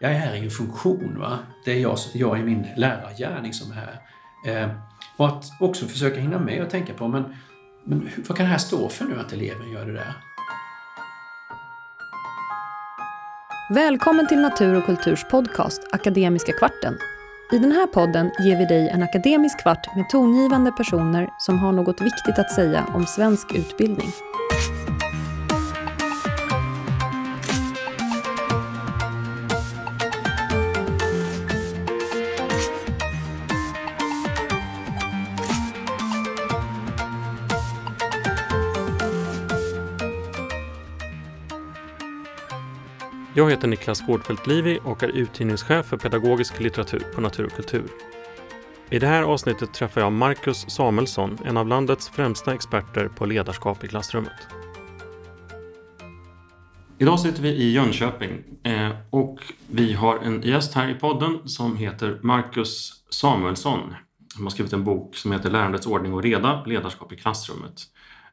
Jag är här i en funktion. Va? Det är jag, jag i min lärargärning som är här. Eh, och att också försöka hinna med och tänka på, men, men vad kan det här stå för nu att eleven gör det där? Välkommen till Natur och kulturs podcast Akademiska kvarten. I den här podden ger vi dig en akademisk kvart med tongivande personer som har något viktigt att säga om svensk utbildning. Jag heter Niklas Gårdfeldt Livi och är utgivningschef för pedagogisk litteratur på Natur och kultur. I det här avsnittet träffar jag Marcus Samuelsson, en av landets främsta experter på ledarskap i klassrummet. Idag sitter vi i Jönköping eh, och vi har en gäst här i podden som heter Marcus Samuelsson. Han har skrivit en bok som heter Lärandets ordning och reda, ledarskap i klassrummet.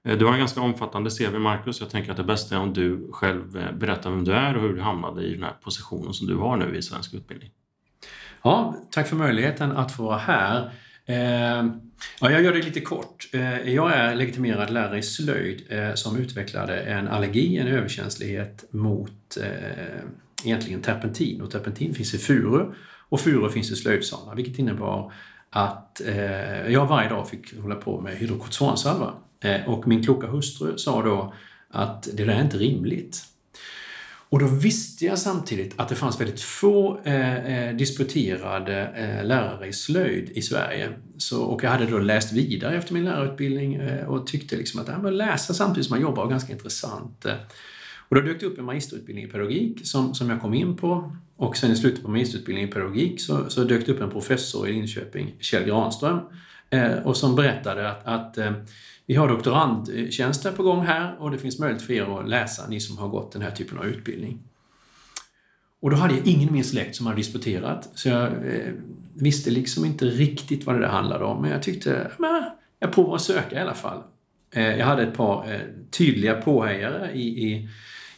Eh, du har en ganska omfattande CV, Marcus. Jag tänker att det bästa är om du själv eh, berättar vem du är och hur du hamnade i den här positionen som du har nu i svensk utbildning. Ja, tack för möjligheten att få vara här. Eh, ja, jag gör det lite kort. jag är legitimerad lärare i slöjd som utvecklade en allergi, en överkänslighet mot egentligen terpentin. Och terpentin finns i furu och furu finns i slöjdsalar, vilket innebar att jag varje dag fick hålla på med hydrokortisonsalva Eh, och min kloka hustru sa då att det där är inte rimligt. Och då visste jag samtidigt att det fanns väldigt få eh, eh disputerade eh, lärare i slöjd i Sverige. Så, och jag hade då läst vidare efter min lärarutbildning eh, och tyckte liksom att ja, läsa samtidigt som man jobbar var ganska intressant. Och då dök det upp en magisterutbildning i pedagogik som, som jag kom in på. Och sen i slutet på magisterutbildningen i pedagogik så, så dök det upp en professor i Linköping, Kjell Granström, Eh, och som berättade att, att eh, vi har doktorandtjänster på gång här och det finns möjlighet för er att läsa, ni som har gått den här typen av utbildning. Och då hade jag ingen i min släkt som hade disputerat, så jag eh, visste liksom inte riktigt vad det där handlade om. Men jag tyckte, men jag provar att söka i alla fall. Eh, jag hade ett par eh, tydliga påhejare i, i,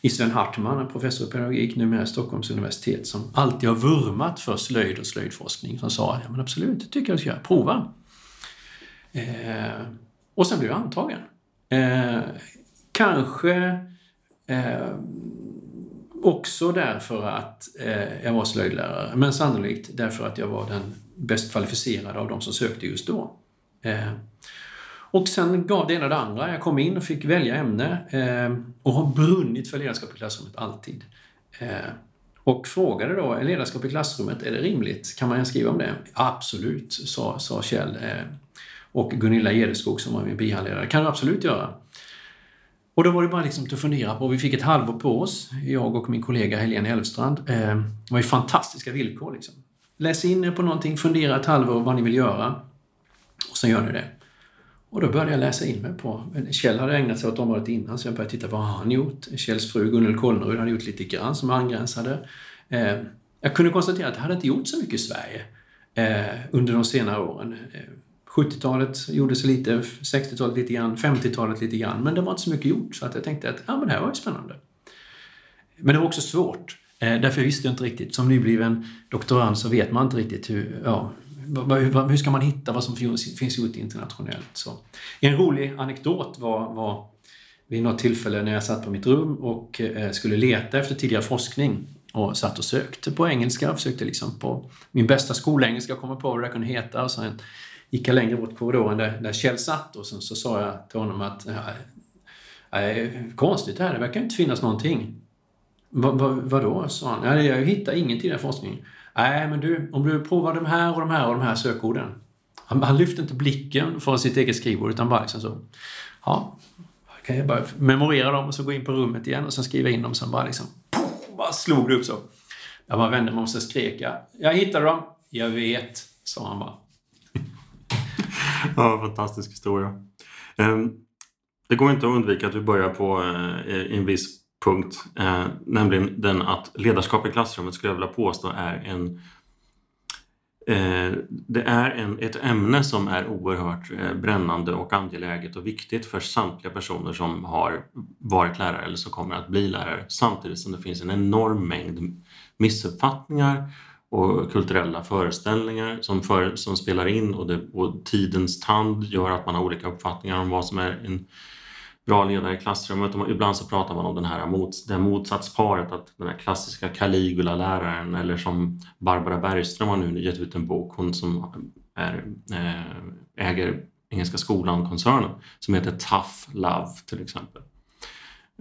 i Sven Hartman, en professor i pedagogik numera i Stockholms universitet, som alltid har vurmat för slöjd och slöjdforskning, som sa, ja men absolut, det tycker jag ska göra, prova. Eh, och sen blev jag antagen. Eh, kanske eh, också därför att eh, jag var slöjdlärare, men sannolikt därför att jag var den bäst kvalificerade av de som sökte just då. Eh, och sen gav det ena det andra. Jag kom in och fick välja ämne eh, och har brunnit för ledarskap i klassrummet alltid. Eh, och frågade då, är ledarskap i klassrummet, är det rimligt? Kan man skriva om det? Absolut, sa, sa Kjell eh, och Gunilla Gedeskog som var min bihandledare. kan du absolut göra. Och då var det bara liksom att fundera på, vi fick ett halvår på oss, jag och min kollega Helene Elfstrand. Eh, det var ju fantastiska villkor. Liksom. Läs in er på någonting, fundera ett halvår vad ni vill göra och sen gör ni det. Och då började jag läsa in mig på... Kjell hade ägnat sig åt området innan, så jag började titta vad har han gjort? Kjells fru Gunnel Kollnerud hade gjort lite grann som angränsade. Eh, jag kunde konstatera att det hade inte gjort så mycket i Sverige eh, under de senare åren. 70-talet gjordes lite, 60-talet lite grann, 50-talet lite grann. Men det var inte så mycket gjort så att jag tänkte att ja, men det här var ju spännande. Men det var också svårt. Eh, därför visste jag inte riktigt. Som nybliven doktorand så vet man inte riktigt hur, ja, hur ska man hitta vad som finns gjort internationellt. Så. En rolig anekdot var, var vid något tillfälle när jag satt på mitt rum och eh, skulle leta efter tidigare forskning och satt och sökte på engelska, försökte liksom på min bästa skolengelska komma på vad det kunde heta. Och sen gick jag längre bort korridoren där, där Kjell satt och sen så sa jag till honom att ja, konstigt det här, det verkar inte finnas någonting. Va, va, vadå? sa han. Ja, jag hittar ingenting i den forskningen. Nej, men du, om du provar de här och de här och de här sökorden. Han, han lyfte inte blicken från sitt eget skrivbord utan bara liksom så. Ja, kan jag bara memorera dem och så gå in på rummet igen och sen skriva in dem. Sen bara liksom, pof, bara slog det upp så. Jag bara vände mig om och så skrek jag. Jag hittade dem. Jag vet, sa han bara ja, fantastisk historia. Ehm, det går inte att undvika att vi börjar på eh, en viss punkt, eh, nämligen den att ledarskap i klassrummet skulle jag vilja påstå är en eh, det är en, ett ämne som är oerhört brännande och angeläget och viktigt för samtliga personer som har varit lärare eller som kommer att bli lärare. Samtidigt som det finns en enorm mängd missuppfattningar och kulturella föreställningar som, för, som spelar in och, det, och tidens tand gör att man har olika uppfattningar om vad som är en bra ledare i klassrummet. Och ibland så pratar man om den här mot, det motsatsparet, att den här klassiska Caligula-läraren eller som Barbara Bergström har nu gett ut en bok, hon som är, eh, äger Engelska skolan-koncernen, som heter Tough Love till exempel.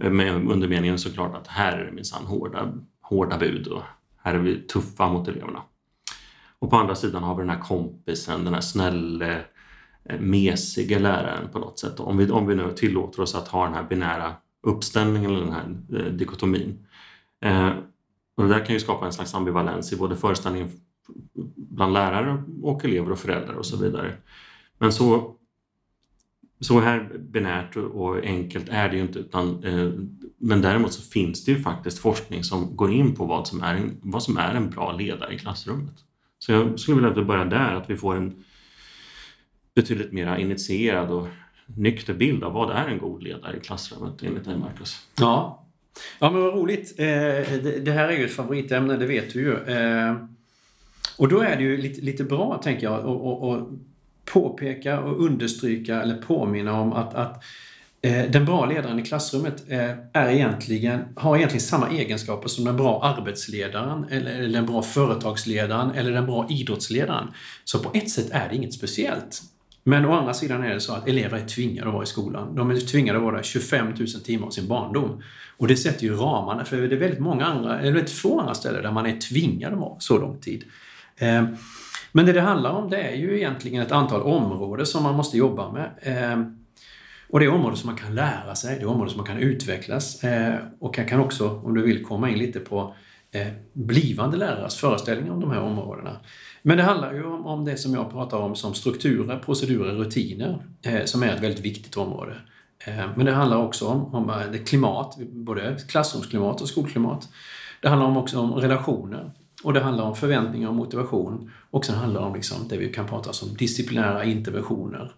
Eh, med undermeningen såklart att här är det minsann hårda, hårda bud och här är vi tuffa mot eleverna. Och på andra sidan har vi den här kompisen, den här snälle, eh, mesiga läraren på något sätt. Om vi, om vi nu tillåter oss att ha den här binära uppställningen eller den här eh, dikotomin. Eh, och det där kan ju skapa en slags ambivalens i både föreställningen bland lärare och elever och föräldrar och så vidare. Men så, så här binärt och enkelt är det ju inte utan eh, men däremot så finns det ju faktiskt forskning som går in på vad som är en, vad som är en bra ledare i klassrummet. Så jag skulle vilja att vi börjar där, att vi får en betydligt mer initierad och nykter bild av vad är en god ledare i klassrummet enligt dig, Marcus? Ja, ja men vad roligt. Eh, det här är ju ett favoritämne, det vet du ju. Eh, och då är det ju lite, lite bra, tänker jag, att påpeka och understryka eller påminna om att, att Eh, den bra ledaren i klassrummet eh, är egentligen, har egentligen samma egenskaper som den bra arbetsledaren, eller den bra företagsledaren eller den bra idrottsledaren. Så på ett sätt är det inget speciellt. Men å andra sidan är det så att elever är tvingade att vara i skolan. De är tvingade att vara där 25 000 timmar av sin barndom. Och det sätter ju ramarna, för det är väldigt många andra, eller väldigt få andra ställen där man är tvingad att vara så lång tid. Eh, men det det handlar om det är ju egentligen ett antal områden som man måste jobba med. Och det är områden som man kan lära sig, det är områden som man kan utvecklas. Eh, och jag kan också, om du vill, komma in lite på eh, blivande lärares föreställningar om de här områdena. Men det handlar ju om, om det som jag pratar om som strukturer, procedurer, rutiner, eh, som är ett väldigt viktigt område. Eh, men det handlar också om, om eh, det klimat, både klassrumsklimat och skolklimat. Det handlar också om relationer. Och det handlar om förväntningar och motivation. Och sen handlar det om liksom det vi kan prata om som disciplinära interventioner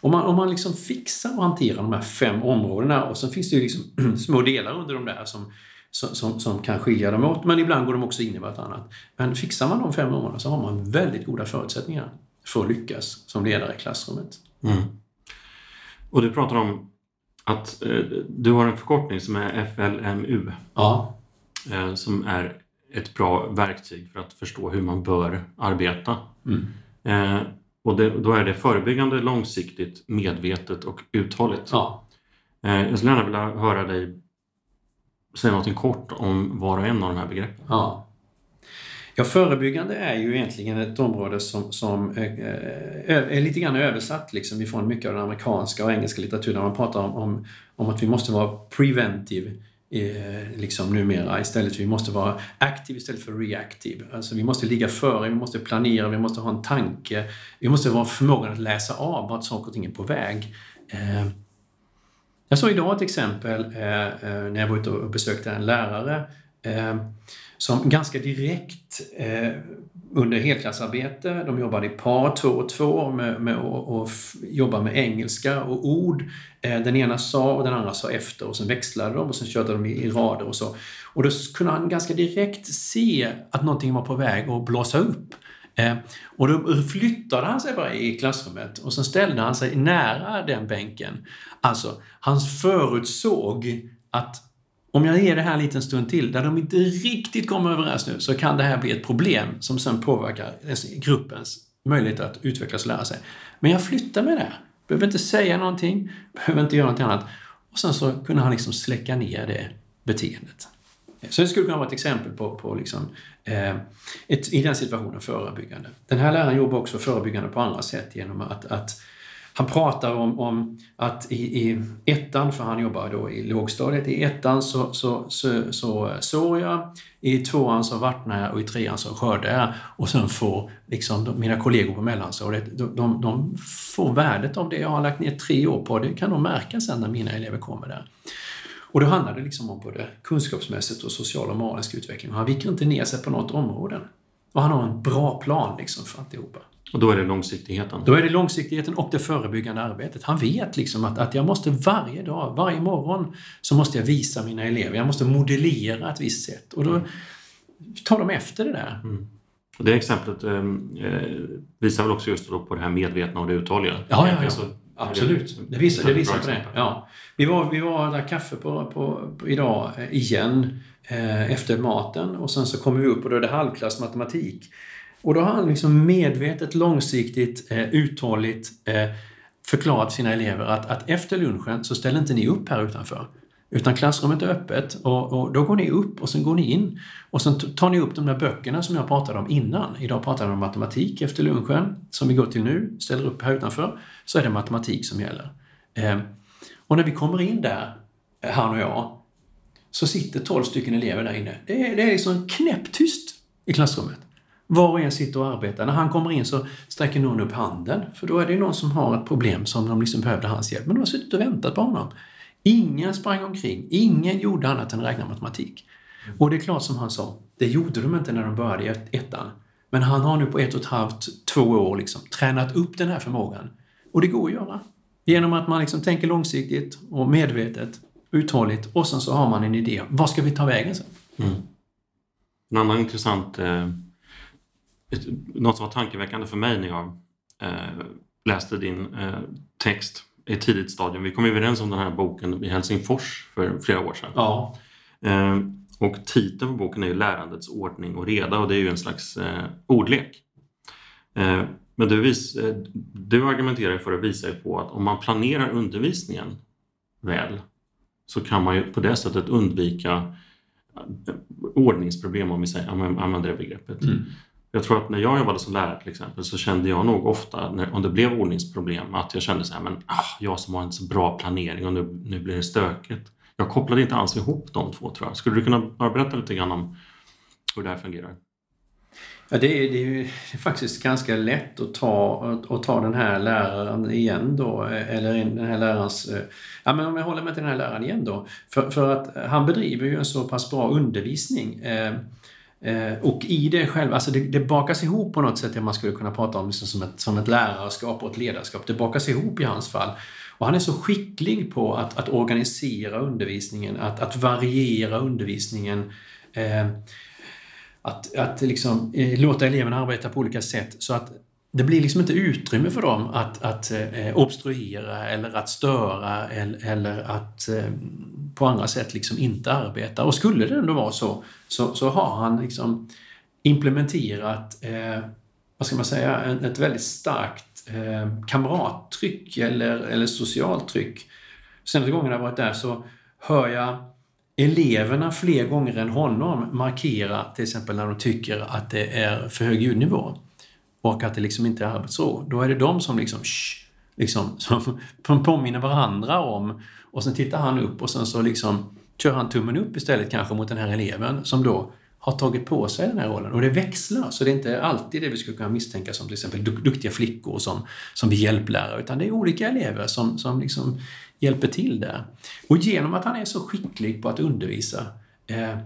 om man, om man liksom fixar och hanterar de här fem områdena och så finns det ju liksom små delar under de där som, som, som, kan skilja dem åt, men ibland går de också in i vartannat. Men fixar man de fem områdena så har man väldigt goda förutsättningar för att lyckas som ledare i klassrummet. Mm. Och du pratar om att eh, du har en förkortning som är FLMU. Ja. Eh, som är ett bra verktyg för att förstå hur man bör arbeta. Mm. Eh, och det, då är det förebyggande, långsiktigt, medvetet och uthålligt. Ja. Eh, jag skulle gärna vilja höra dig säga något kort om var och en av de här begreppen. Ja. Ja, förebyggande är ju egentligen ett område som, som är, är lite grann översatt liksom ifrån mycket av den amerikanska och engelska litteraturen. Man pratar om, om, om att vi måste vara preventive eh, liksom numera istället. Vi måste vara aktiv istället för reaktiv. Alltså vi måste ligga före, vi måste planera, vi måste ha en tanke. Vi måste vara förmågan att läsa av vart saker och ting är på väg. Eh, jag såg idag ett exempel eh, eh när jag var ute och besökte en lärare eh, som ganska direkt eh, under helklassarbete, de jobbade i par, två och två, med, med och, och jobba med engelska och ord. Eh, den ena sa och den andra sa efter och sen växlade de och sen körde de i, i rader och så. Och då kunde han ganska direkt se att någonting var på väg att blåsa upp. Eh, och då flyttade han sig bara i klassrummet och sen ställde han sig nära den bänken. Alltså, han förutsåg att om jag ger det här en liten stund till, där de inte riktigt kommer överens nu, så kan det här bli ett problem som sen påverkar gruppens möjligheter att utvecklas och lära sig. Men jag flyttar mig där. Behöver inte säga någonting, behöver inte göra någonting annat. Och sen så kunde han liksom släcka ner det beteendet. Så det skulle kunna vara ett exempel på, på liksom, eh, ett, i den situationen förebyggande. Den här läraren jobbar också förebyggande på andra sätt genom att, att han pratar om, om att i, i ettan, för han jobbar då i lågstadiet, i ettan så, så, så, så sår jag, i tvåan så vattnar jag och i trean så skördar jag. Och sen får liksom de, mina kollegor på mellanstadiet, de, de, de, får värdet av det jag har lagt ner tre år på. Det kan de märka sen när mina elever kommer där. Och då handlar det liksom om både kunskapsmässigt och social och moralisk utveckling. Han viker inte ner sig på något område. Och han har en bra plan liksom för alltihopa. Och då är det långsiktigheten? Då är det långsiktigheten och det förebyggande arbetet. Han vet liksom att, att jag måste varje dag, varje morgon, så måste jag visa mina elever. Jag måste modellera ett visst sätt. Och då tar de efter det där. Mm. Och det exemplet eh, visar väl också just på det här medvetna och det uthålliga? Ja, ja, ja. Alltså, Absolut, det visar, det visar på det. Ja. Vi var, vi var där kaffe på, på, på idag eh, igen eh, efter maten och sen så kommer vi upp och då är det halvklass matematik. Och då har han liksom medvetet, långsiktigt, eh, uthålligt eh, förklarat sina elever att, att efter lunchen så ställer inte ni upp här utanför. Utan klassrummet är öppet och, och, då går ni upp och sen går ni in. Och sen tar ni upp de där böckerna som jag pratade om innan. Idag pratade vi om matematik efter lunchen, som vi går till nu, ställer upp här utanför. Så är det matematik som gäller. Eh, och när vi kommer in där, eh, han och jag, så sitter 12 stycken elever där inne. Det är, det är liksom knäpptyst i klassrummet. Var och en sitter och arbetar. När han kommer in så sträcker någon upp handen, för då är det någon som har ett problem som de liksom behövde hans hjälp. Men de har suttit och väntat på honom. Ingen sprang omkring, ingen gjorde annat än räkna matematik. Och det är klart som han sa, det gjorde de inte när de började i ettan. Men han har nu på ett och ett halvt, två år liksom tränat upp den här förmågan. Och det går att göra. Genom att man liksom tänker långsiktigt och medvetet, uthålligt och sen så har man en idé. Vad ska vi ta vägen sen? Mm. En annan intressant eh, något som var tankeväckande för mig när jag eh, läste din eh, text i ett tidigt stadium. Vi kom överens om den här boken i Helsingfors för flera år sedan. Ja. Eh, och titeln på boken är ju Lärandets ordning och reda och det är ju en slags eh, ordlek. Eh, men du, vis, eh, du argumenterar för att visa på att om man planerar undervisningen väl så kan man ju på det sättet undvika ordningsproblem om vi säger, använder det begreppet. Mm. Jag tror att när jag jobbade som lärare till exempel så kände jag nog ofta när, om det blev ordningsproblem att jag kände så här, men ah, jag som har en så bra planering och nu, nu blir det stökigt. Jag kopplade inte alls ihop de två tror jag. Skulle du kunna bara berätta lite grann om hur det här fungerar? Ja, det, är, det är ju faktiskt ganska lätt att ta, att, att, ta den här läraren igen då, eller den här lärarens... Eh, ja, men om jag håller mig till den här läraren igen då. För, för att han bedriver ju en så pass bra undervisning. Eh, Eh, och i det själv, alltså det, det, bakas ihop på något sätt, det man skulle kunna prata om liksom som, ett, som ett lärarskap och ett ledarskap. Det bakas ihop i hans fall. Och han är så skicklig på att, att organisera undervisningen, att, att variera undervisningen. Eh, att att liksom, eh, låta eleverna arbeta på olika sätt så att det blir liksom inte utrymme för dem att, att eh, obstruera eller att störa eller, eller att eh, på andra sätt liksom inte arbetar. Och skulle det ändå vara så, så, så har han liksom implementerat, eh, vad ska man säga, en, ett väldigt starkt eh, kamrattryck eller, eller socialt tryck. Senaste gången jag varit där så hör jag eleverna fler gånger än honom markera till exempel när de tycker att det är för hög ljudnivå och att det liksom inte är arbetsro. Då är det de som liksom, shh, liksom som påminner varandra om och sen tittar han upp och sen så liksom kör han tummen upp istället kanske mot den här eleven som då har tagit på sig den här rollen. Och det växlar, så det är inte alltid det vi skulle kunna misstänka som till exempel duktiga flickor som, som blir hjälplärare, utan det är olika elever som, som liksom hjälper till där. Och genom att han är så skicklig på att undervisa eh,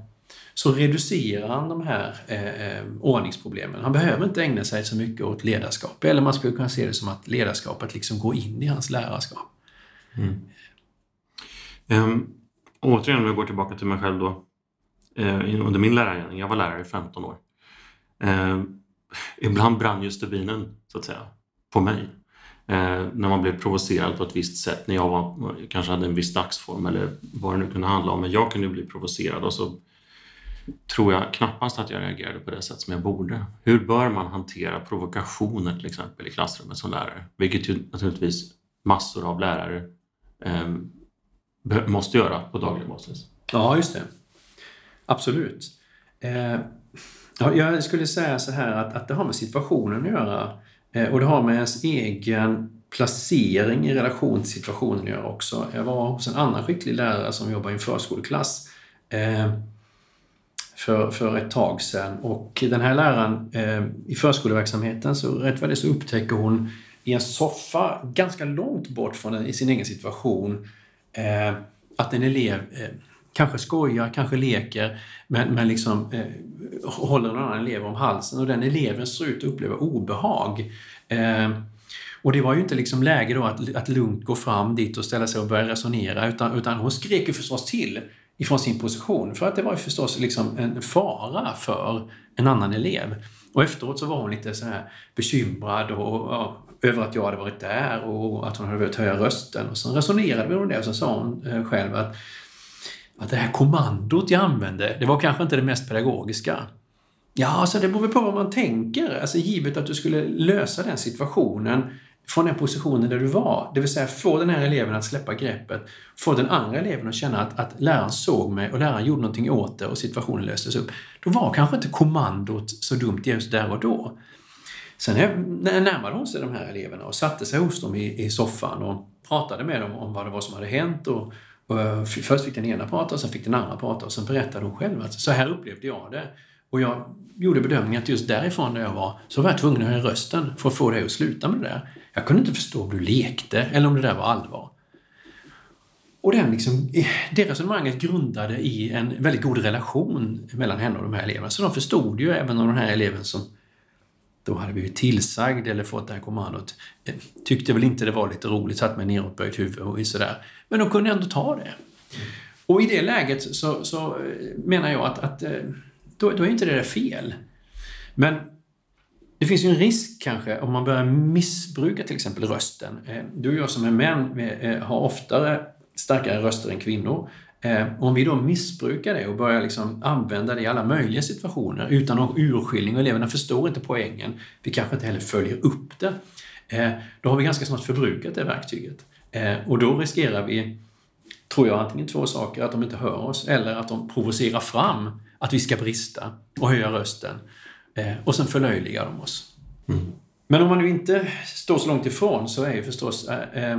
så reducerar han de här eh, eh, ordningsproblemen. Han behöver inte ägna sig så mycket åt ledarskap. Eller man skulle kunna se det som att ledarskapet liksom går in i hans lärarskap. Mm. Um, återigen, om jag går tillbaka till mig själv då. Uh, under min lärargärning, jag var lärare i 15 år. Uh, ibland brann ju stubinen, så att säga, på mig. Eh, när man blev provocerad på ett visst sätt, när jag var, kanske hade en viss dagsform eller vad det nu kunde handla om. Men jag kunde bli provocerad och så tror jag knappast att jag reagerade på det sätt som jag borde. Hur bör man hantera provokationer till exempel i klassrummet som lärare? Vilket ju naturligtvis massor av lärare eh, måste göra på daglig basis. Ja, just det. Absolut. Eh, jag skulle säga så här att, att det har med situationen att göra eh, och det har med ens egen placering i relation till situationen att göra också. Jag var hos en annan skicklig lärare som jobbar i en förskoleklass eh, för, för ett tag sedan. Och den här läraren eh, i förskoleverksamheten så rätt vad det så upptäcker hon i en soffa ganska långt bort från den, i sin egen situation eh, att en elev eh, kanske skojar, kanske leker, men, men liksom eh, håller en annan elev om halsen och den eleven ser ut att uppleva obehag. Eh, och det var ju inte liksom läge då att, att lugnt gå fram dit och ställa sig och börja resonera utan, utan hon skrek ju förstås till ifrån sin position för att det var ju förstås liksom en fara för en annan elev. Och efteråt så var hon lite så här bekymrad och, och, över att jag hade varit där och att hon hade behövt höja rösten. Och sen resonerade vi om det och så sa hon eh, själv att, att det här kommandot jag använde, det var kanske inte det mest pedagogiska. Ja, alltså det beror väl på vad man tänker. Alltså givet att du skulle lösa den situationen från den positionen där du var. Det vill säga få den här eleven att släppa greppet, få den andra eleven att känna att, att läraren såg mig och läraren gjorde någonting åt det och situationen löstes upp. Då var kanske inte kommandot så dumt just där och då. Sen närmade hon sig de här eleverna och satte sig hos dem i, i soffan och pratade med dem om vad det var som hade hänt. Och, och eh, först fick den ena prata och sen fick den andra prata och sen berättade hon själv att så här upplevde jag det. Och jag gjorde bedömningen att just därifrån där jag var så var jag tvungen att höja rösten för att få dig att sluta med det där. Jag kunde inte förstå om du lekte eller om det där var allvar. Och den liksom, det resonemanget grundade i en väldigt god relation mellan henne och de här eleverna. Så de förstod ju, även om den här eleven som då hade blivit tillsagd eller fått det här kommandot, eh, tyckte väl inte det var lite roligt, satt med neråtböjt huvud och sådär. Men de kunde ändå ta det. Och i det läget så, så eh, menar jag att, att eh, då, då är inte det där fel. Men det finns ju en risk kanske om man börjar missbruka till exempel rösten. Du och jag som är män har oftare starkare röster än kvinnor. Eh, om vi då missbrukar det och börjar liksom använda det i alla möjliga situationer utan någon urskiljning och eleverna förstår inte poängen, vi kanske inte heller följer upp det, då har vi ganska snart förbrukat det verktyget. Och då riskerar vi, tror jag, antingen två saker, att de inte hör oss eller att de provocerar fram att vi ska brista och höja rösten. Eh, och sen förlöjligar de oss. Mm. Men om man nu inte står så långt ifrån så är ju förstås eh, eh,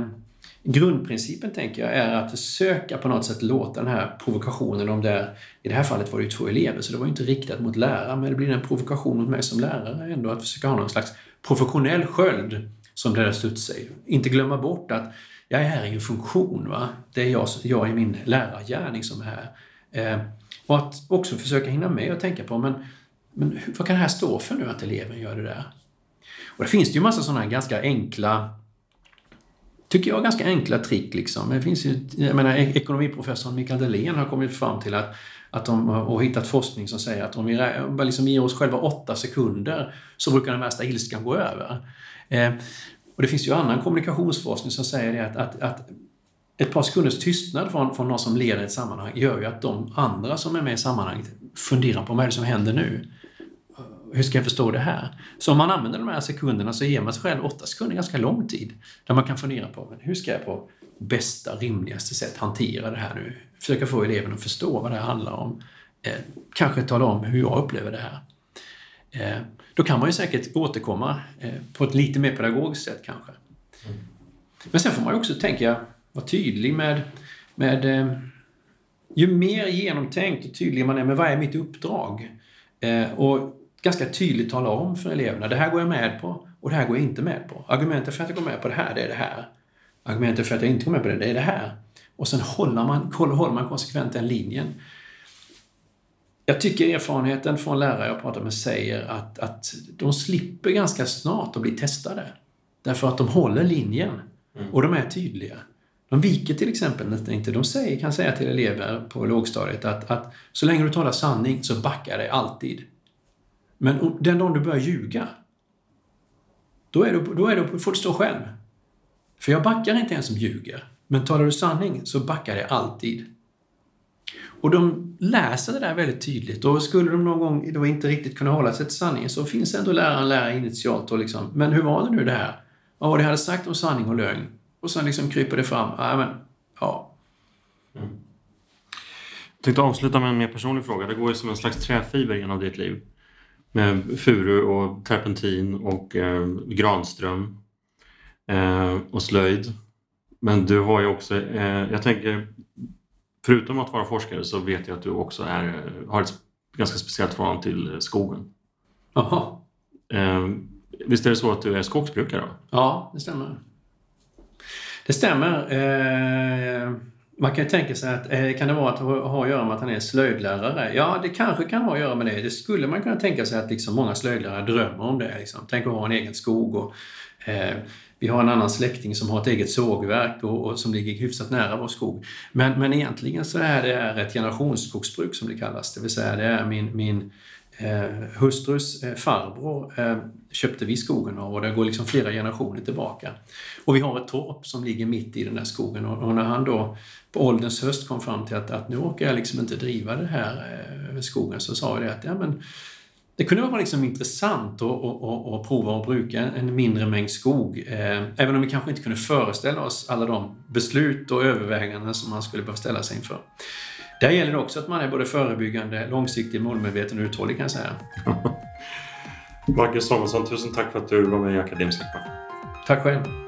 grundprincipen, tänker jag, är att försöka på något sätt låta den här provokationen, om det är, i det här fallet var det ju två elever, så det var ju inte riktat mot läraren, men det blir en provokation mot mig som lärare ändå, att försöka ha någon slags professionell sköld som det där studsar. Inte glömma bort att jag är här i en funktion. Va? Det är jag, jag i min lärargärning som är här. Eh, och att också försöka hinna med och tänka på, men men vad kan det här stå för nu att eleven gör det där? Och det finns ju massa sådana här ganska enkla tycker jag, ganska enkla trick. Liksom. Det finns ju, jag menar, e- ekonomiprofessorn Mikael Dahlén har kommit fram till att, att de har hittat forskning som säger att om vi liksom ger oss själva åtta sekunder så brukar den värsta ilskan gå över. Eh, och det finns ju annan kommunikationsforskning som säger det att, att, att ett par sekunders tystnad från, från någon som leder ett sammanhang gör ju att de andra som är med i sammanhanget funderar på vad är det som händer nu? Hur ska jag förstå det här? Så om man använder de här sekunderna så ger man sig själv åtta sekunder ganska lång tid. Där man kan fundera på hur ska jag på bästa, rimligaste sätt hantera det här nu? Försöka få eleven att förstå vad det här handlar om. Eh, kanske tala om hur jag upplever det här. Eh, då kan man ju säkert återkomma eh, på ett lite mer pedagogiskt sätt kanske. Mm. Men sen får man ju också, tänker jag, vara tydlig med, med eh, ju mer genomtänkt och tydlig man är med vad är mitt uppdrag? Eh, och ganska tydligt tala om för eleverna, det här går jag med på och det här går jag inte med på. Argumentet för att jag går med på det här, det är det här. Argumentet för att jag inte går med på det, det är det här. Och sen håller man, håller man konsekvent den linjen. Jag tycker erfarenheten från lärare jag pratar med säger att, att de slipper ganska snart att bli testade. Därför att de håller linjen mm. och de är tydliga. De viker till exempel inte. De säger, kan säga till elever på lågstadiet att, att så länge du talar sanning så backar det alltid. Men den dagen du börjar ljuga, då, är du, då, är du, får du stå själv. För jag backar inte ens som ljuger. Men talar du sanning så backar jag alltid. Och de läser det där väldigt tydligt och skulle de någon gång då inte riktigt kunna hålla sig till sanningen så finns ändå läraren lära initialt och liksom, men hur var det nu det här? Vad var det jag hade sagt om sanning och lögn? Och sen liksom kryper det fram. Ja, men, ja. Mm. Jag tänkte avsluta med en mer personlig fråga. Det går ju som en slags träfiber genom ditt liv med furu och terpentin och eh, granström eh, och slöjd. Men du har ju också, eh, jag tänker, förutom att vara forskare så vet jag att du också är, har ett ganska speciellt förhållande till skogen. Jaha. Eh, visst är det så att du är skogsbrukare? Då? Ja, det stämmer. Det stämmer. Man kan ju tänka sig att eh, kan det vara att ha att göra med att han är slöjdlärare? Ja, det kanske kan ha att göra med det. Det skulle man kunna tänka sig att liksom många slöjdlärare drömmer om det. Liksom. Tänk att ha en egen skog. Och, eh, vi har en annan släkting som har ett eget sågverk och, och, som ligger hyfsat nära vår skog. Men, men egentligen så är det ett generationsskogsbruk som det kallas. Det vill säga det är min, min eh, Eh, hustrus eh, farbror eh, köpte vi skogen av och det går liksom flera generationer tillbaka. Och vi har ett torp som ligger mitt i den där skogen och, och när han då på ålderns höst kom fram till att, att nu orkar jag liksom inte driva den här eh, skogen så sa jag det att ja, men, det kunde vara liksom intressant att, att, att, att prova att bruka en mindre mängd skog. Eh, även om vi kanske inte kunde föreställa oss alla de beslut och överväganden som man skulle behöva ställa sig inför. Där gäller det också att man är både förebyggande, långsiktig, målmedveten och uthållig kan jag säga. Marcus Samuelsson, tusen tack för att du var med i Akademiska. Tack själv.